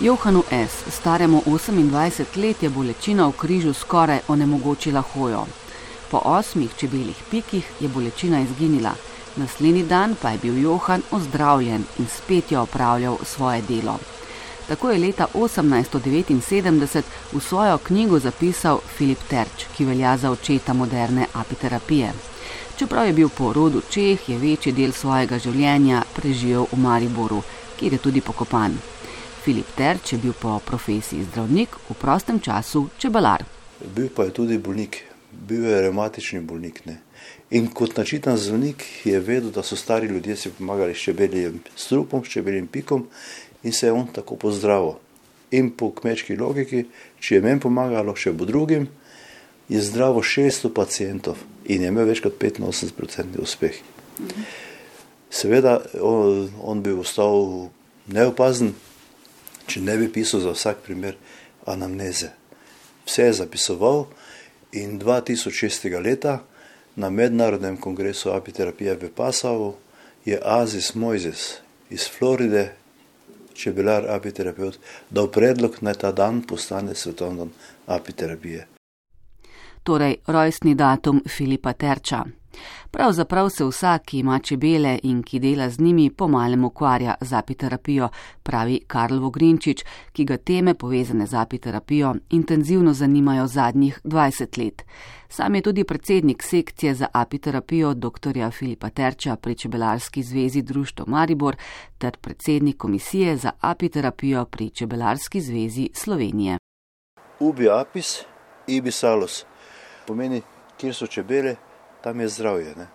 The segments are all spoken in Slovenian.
Johanu S., staremu 28 let, je bolečina v križu skoraj onemogočila hojo. Po osmih čebeljih pikih je bolečina izginila, naslednji dan pa je bil Johan ozdravljen in spet je opravljal svoje delo. Tako je leta 1879 v svojo knjigo zapisal Filip Terč, ki velja za očeta moderne apiterapije. Čeprav je bil po rodu Čeh, je večji del svojega življenja preživel v Mariboru, kjer je tudi pokopan. Filip Terč je bil po profesiji zdravnik, v prostem času čebelar. Bil pa je tudi bolnik, bil je reumatični bolnik. Ne? In kot načitan zdravnik je vedel, da so stari ljudje si pomagali s čebeljim strupom, s čebeljim pikom in se je on tako pozdravil. In po kmečki logiki, če je meni pomagalo, še bo drugim, je zdravo 600 pacijentov in je imel več kot 85% uspeh. Seveda, on, on bi ostal neopazen, če ne bi pisal za vsak primer anamneze. Vse je zapisoval in 2006. leta na mednarodnem kongresu apiterapije v Pasavu je Aziz Mojzes iz Floride, čebelar apiterapeut, dal predlog, naj ta dan postane svetovni dan apiterapije. Torej, rojstni datum Filipa Terča. Pravzaprav se vsak, ki ima čebele in ki dela z njimi, pomalem ukvarja z apiterapijo, pravi Karl Vogrinčič, ki ga teme povezane z apiterapijo intenzivno zanimajo zadnjih 20 let. Sam je tudi predsednik sekcije za apiterapijo dr. Filipa Terča pri Čebelarski zvezi Društvo Maribor ter predsednik komisije za apiterapijo pri Čebelarski zvezi Slovenije. Ubi apis, ibi salus pomeni, kjer so čebele, tam je zdravje. Ne?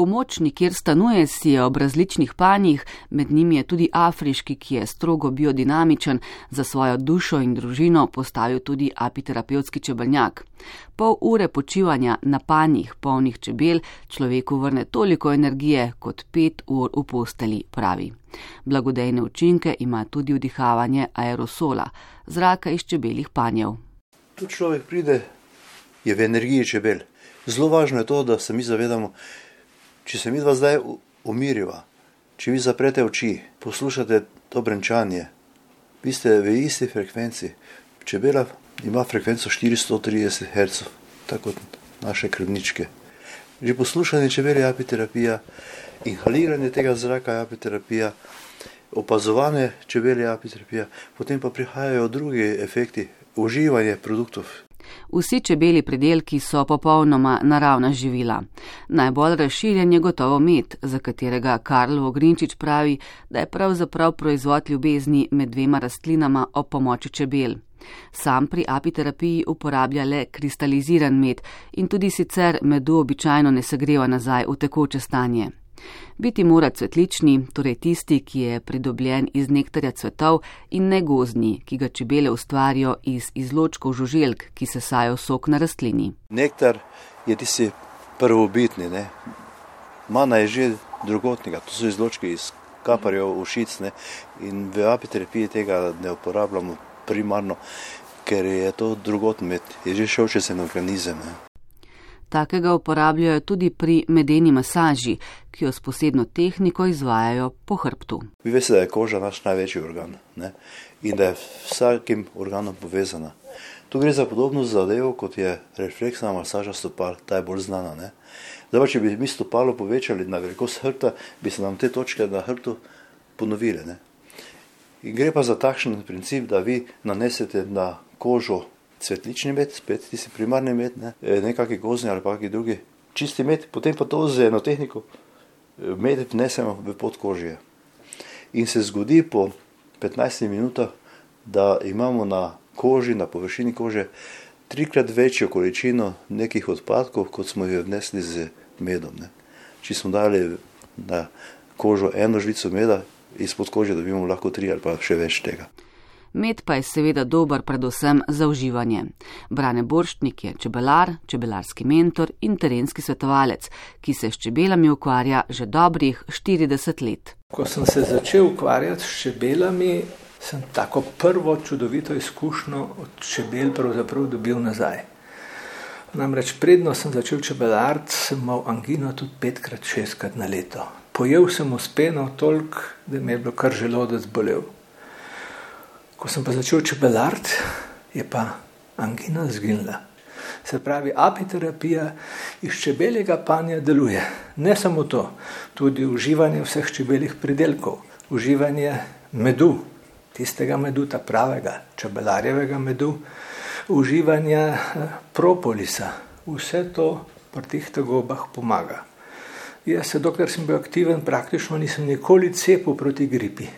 V močni, kjer stanuje, si je ob različnih panjih, med njimi je tudi afriški, ki je strogo biodinamičen, za svojo dušo in družino postavil tudi apiterapevtski čebelnjak. Pol ure počivanja na panjih, polnih čebel, človeku vrne toliko energije kot pet ur v posteli, pravi. Blagodejne učinke ima tudi vdihavanje aerosola, zraka iz čebeljih panjev. Tu človek pride je v energiji čebel. Zelo važno je to, da se mi zavedamo, če se mi dva zdaj umiriva, če vi zaprete oči, poslušate to brenčanje, vi ste v isti frekvenci. Čebela ima frekvenco 430 Hz, tako kot naše krvničke. Že poslušanje čebel je apiterapija, inhaliranje tega zraka je apiterapija, opazovanje čebel je apiterapija, potem pa prihajajo drugi efekti, uživanje produktov Vsi čebeli pridelki so popolnoma naravna živila. Najbolj razširjen je gotovo med, za katerega Karl Ogrinčič pravi, da je pravzaprav proizvod ljubezni med dvema rastlinama o pomoči čebel. Sam pri apiterapiji uporablja le kristaliziran med in tudi sicer medu običajno ne segreva nazaj v tekoče stanje. Biti mora cvetlični, torej tisti, ki je pridobljen iz nektarja cvetov in ne gozni, ki ga čebele ustvarijo iz izločkov žuželk, ki se sajo sok na rastlini. Nektar je tisti prvobitni, ne? mana je že drugotnega, to so izločki iz kaparjev ušic ne? in v apiterapiji tega ne uporabljamo primarno, ker je to drugotni med, je že šel čez en organizem. Ne? Takega uporabljajo tudi pri medeni masaži, ki jo s posebno tehniko izvajajo po hrbtu. Vi veste, da je koža naš največji organ ne? in da je vsakim organom povezana. Tu gre za podobno zadevo, kot je refleksna masaža stopal, ta je bolj znana. Zdaj, če bi mi stopalo povečali na velikost hrbta, bi se nam te točke na hrbtu ponovile. Ne? In gre pa za takšen princip, da vi nanesete na kožo cvetlični med, spet tisti primarni med, ne, e, nekakšni gozni ali pa kakšni drugi čisti med, potem pa to z eno tehniko e, med vnesemo v podkožje. In se zgodi po 15 minutah, da imamo na koži, na površini kože, trikrat večjo količino nekih odpadkov, kot smo jih vnesli z medom. Ne. Če smo dali na kožo eno žlico meda, izpod kože dobimo lahko tri ali pa še več tega med pa je seveda dober predvsem za uživanje. Brane Borštnik je čebelar, čebelarski mentor in terenski svetovalec, ki se s čebelami ukvarja že dobrih 40 let. Ko sem se začel ukvarjati s čebelami, sem tako prvo čudovito izkušnjo od čebel pravzaprav dobil nazaj. Namreč predno sem začel čebelariti, sem imel angino tudi petkrat, šestkrat na leto. Pojel sem uspeno toliko, da mi je bilo kar želodec bolel Ko sem pa začel čebelart, je pa angina zginila. Se pravi, apiterapija iz čebeljega panja deluje. Ne samo to, tudi uživanje vseh čebeljih pridelkov, uživanje medu, tistega medu, ta pravega, čebelarjevega medu, uživanje eh, propolisa, vse to pri teh tegobah pomaga. Jaz se, dokler sem bil aktiven, praktično nisem nikoli cepil proti gripi.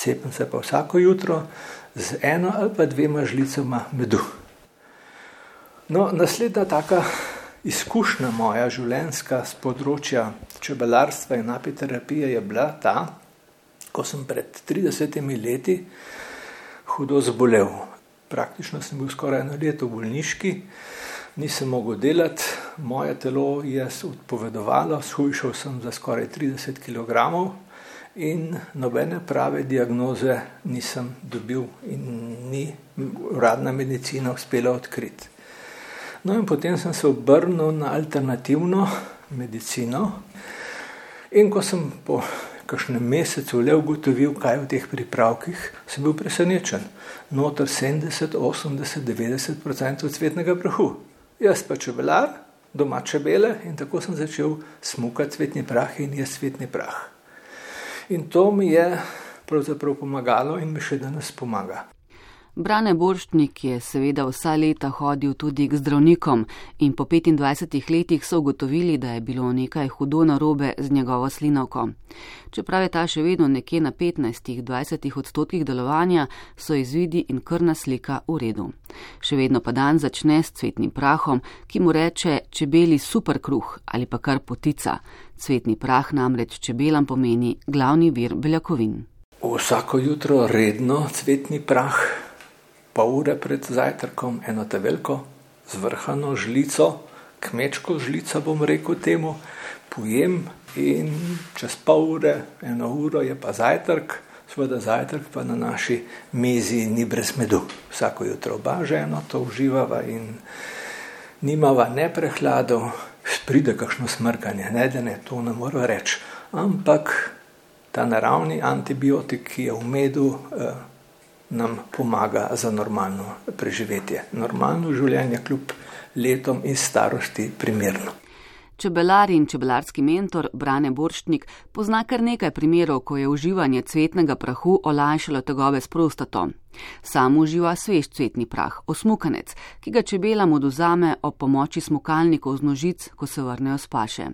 Cepim se pa vsako jutro z eno ali pa dvema žlicama medu. No, naslednja taka izkušnja moja življenjska z področja čebelarstva in apiterapije je bila ta, ko sem pred 30 leti hudo zbolel. Praktično sem bil skoraj eno leto v bolniški, nisem mogel delati, moje telo je odpovedovalo, shujšal sem za skoraj 30 kg in nobene prave diagnoze nisem dobil in ni uradna medicina uspela odkriti. No, in potem sem se obrnil na alternativno medicino. In ko sem po kakšnem mesecu le ugotovil, kaj je v teh pripravkih, sem bil presenečen. Notor 70, 80, 90 odstotkov cvetnega prahu. Jaz pa čebelar, doma čebele in tako sem začel smukati cvetni prah in je cvetni prah. In to mi je pravzaprav pomagalo in mi še danes pomaga. Brane Borštnik je seveda vsa leta hodil tudi k zdravnikom in po 25 letih so ugotovili, da je bilo nekaj hudo narobe z njegovo slinovko. Čeprav je ta še vedno nekje na 15-20 odstotkih delovanja, so izvidi in krna slika v redu. Še vedno pa dan začne s cvetnim prahom, ki mu reče čebeli super kruh ali pa kar potica. Cvetni prah namreč čebelam pomeni glavni vir beljakovin. Vsako jutro redno cvetni prah pol ure pred zajtrkom eno te veliko zvrhano žlico, kmečko žlico, bom rekel temu, pojem in čez pol ure, eno uro je pa zajtrk, seveda zajtrk pa na naši mizi ni brez medu. Vsako jutro oba žena to uživava in nimava ne prehladov, pride kakšno smrkanje, ne da ne, to ne mora reči, ampak ta naravni antibiotik, ki je v medu, eh, nam pomaga za normalno preživetje, normalno življenje, kljub letom in starosti, primerno. Čebelar in čebelarski mentor Brane Borštnik pozna kar nekaj primerov, ko je uživanje cvetnega prahu olajšalo tegobe s prostato. Sam uživa svež cvetni prah, osmukanec, ki ga čebelam oduzame ob pomoči smukalnikov z nožic, ko se vrnejo s paše.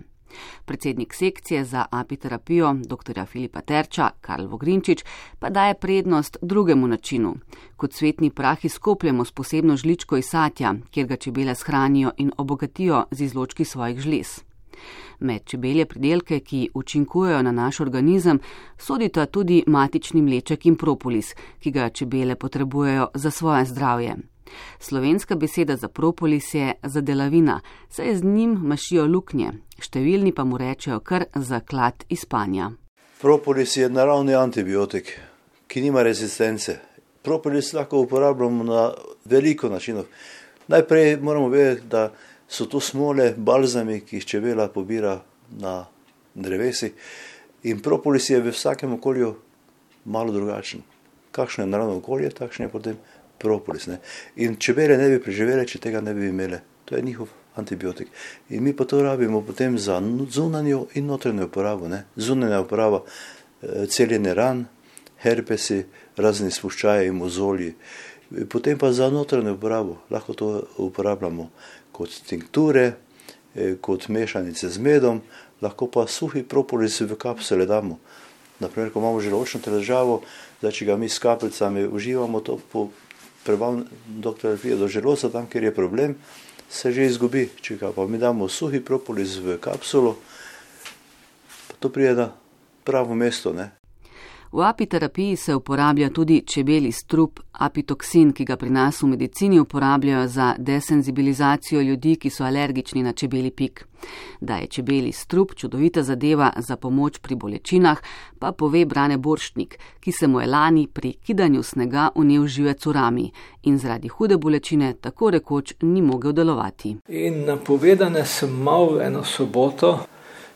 Predsednik sekcije za apiterapijo dr. Filipa Terča, Karl Vogrinčič, pa daje prednost drugemu načinu. Kot svetni prah izkopljemo s posebno žličko iz satja, kjer ga čebele shranijo in obogatijo z izločki svojih žlez. Med čebelje pridelke, ki učinkujejo na naš organizem, sodita tudi matični mleček in propolis, ki ga čebele potrebujejo za svoje zdravje. Slovenska beseda za propolis je zadelavina, saj z njim mašijo luknje, številni pa mu rečejo kar zaklad izpanja. Propolis je naravni antibiotik, ki nima rezistence. Propolis lahko uporabljamo na veliko načinov. Najprej moramo vedeti, da so to smole, balzami, ki jih čebela pobira na drevesi. In propolis je v vsakem okolju malo drugačen. Kakšno je naravno okolje, takšno je potem propolis. Ne? In čebele ne bi preživele, če tega ne bi imele. To je njihov antibiotik. In mi pa to rabimo potem za zunanjo in notranjo uporabo. Ne? Zunanja uporaba, eh, celjenje ran, herpesi, razni spuščaji in mozolji. Potem pa za notranjo uporabo lahko to uporabljamo kot tinkture, eh, kot mešanice z medom, lahko pa suhi propolis v kapsule damo. Naprimer, ko imamo želočno težavo, da če ga mi s kapljicami uživamo, to po prebavljeno doktor pride do želoca, tam, kjer je problem, se že izgubi. Če ga pa mi damo suhi propolis v kapsulo, pa to pride na pravo mesto. Ne? V apiterapiji se uporablja tudi čebeli strup apitoksin, ki ga pri nas v medicini uporabljajo za desenzibilizacijo ljudi, ki so alergični na čebeli pik. Da je čebeli strup čudovita zadeva za pomoč pri bolečinah, pa pove Brane Borštnik, ki se mu je lani pri kidanju snega unil živec v rami in zaradi hude bolečine tako rekoč ni mogel delovati. In napovedane sem mal eno soboto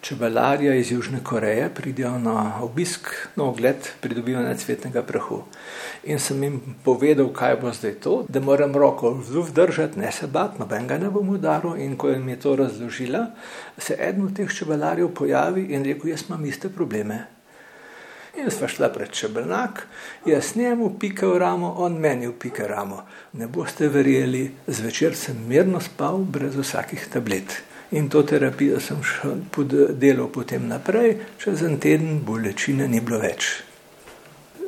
čebelarja iz Južne Koreje, pridijo na obisk, na ogled pridobivanja cvetnega prahu. In sem jim povedal, kaj bo zdaj to, da moram roko vzdržati, ne se bat, noben ga ne bom udaril. In ko jim je to razložila, se eden od teh čebelarjev pojavi in rekel: Jaz imam iste probleme. In sva šla pred čebelnak, jaz njemu pikal ramo, on meni upika ramo. Ne boste verjeli, zvečer sem mirno spal, brez vsakih tablet. In to terapijo sem delal potem naprej, čez en teden bolečine ni bilo več.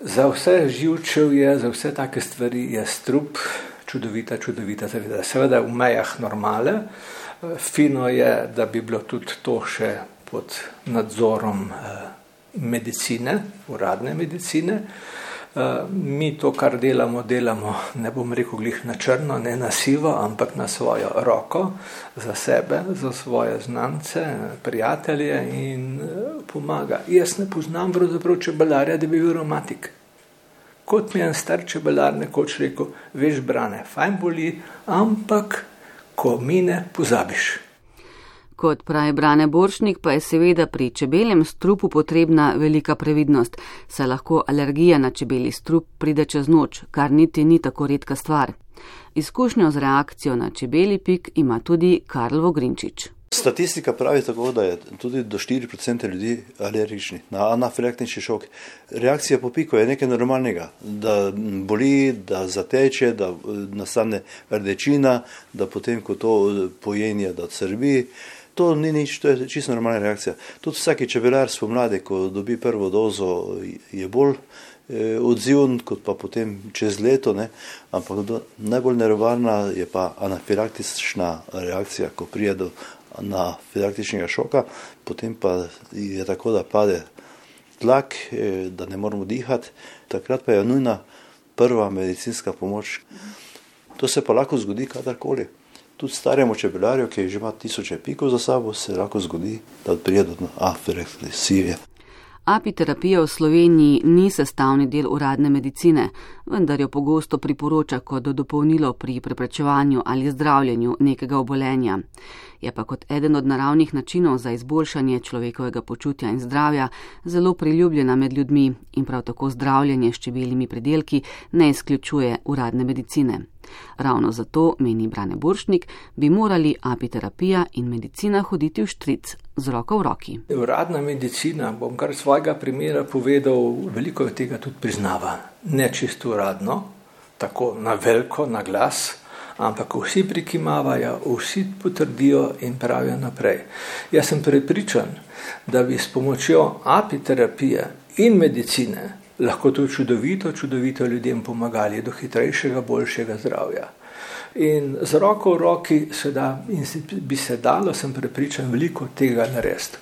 Za vse živčev je, za vse take stvari je strup čudovita, čudovita zaveda. Seveda v mejah normale, fino je, da bi bilo tudi to še pod nadzorom. Eh, medicine, uradne medicine. Eh, mi to, kar delamo, delamo, ne bom rekel, glih na črno, ne na sivo, ampak na svojo roko, za sebe, za svoje znance, prijatelje in eh, pomaga. Jaz ne poznam pravzaprav čebelarja, da bi bil romantik. Kot mi je en star čebelar nekoč rekel, veš, brane, fajn boli, ampak ko mine, pozabiš. Kot pravi Brane Boršnik, pa je seveda pri čebeljem strupu potrebna velika previdnost, saj lahko alergija na čebeli strup pride čez noč, kar niti ni tako redka stvar. Izkušnjo z reakcijo na čebeli pik ima tudi Karl Vogrinčič. Statistika pravi tako, da je tudi do 4% ljudi alergični na anafilaktični šok. Reakcija po piku je nekaj normalnega, da boli, da zateče, da nastane rdečina, da potem, ko to pojenje, da srbi. To ni nič, to je čisto normalna reakcija. Tudi vsaki čebelar spomladi, ko dobi prvo dozo, je bolj eh, odziven, kot pa potem čez leto. Ne? Ampak do, najbolj nerovarna je pa anafilaktična reakcija, ko prije do anafilaktičnega šoka, potem pa je tako, da pade tlak, eh, da ne moramo dihati. Takrat pa je nujna prva medicinska pomoč. To se pa lahko zgodi kadarkoli tudi staremu čebelarju, ki že ima tisoče pikov za sabo, se lahko zgodi, da pride do afrekcije. Apiterapija v Sloveniji ni sestavni del uradne medicine, vendar jo pogosto priporoča kot dopolnilo pri preprečevanju ali zdravljenju nekega obolenja. Je pa kot eden od naravnih načinov za izboljšanje človekovega počutja in zdravja zelo priljubljena med ljudmi in prav tako zdravljenje s čebeljimi predelki ne izključuje uradne medicine. Ravno zato, meni Brane Boršnik, bi morali apiterapija in medicina hoditi v štric z roko v roki. Uradna medicina, bom kar svojega primera povedal, veliko tega tudi priznava. Ne čisto uradno, tako na veliko, na glas, ampak vsi prikimavajo, vsi potrdijo in pravijo naprej. Jaz sem prepričan, da bi s pomočjo apiterapije in medicine lahko to čudovito, čudovito ljudem pomagali do hitrejšega, boljšega zdravja. In z roko v roki se da, in bi se dalo, sem prepričan, veliko tega narediti.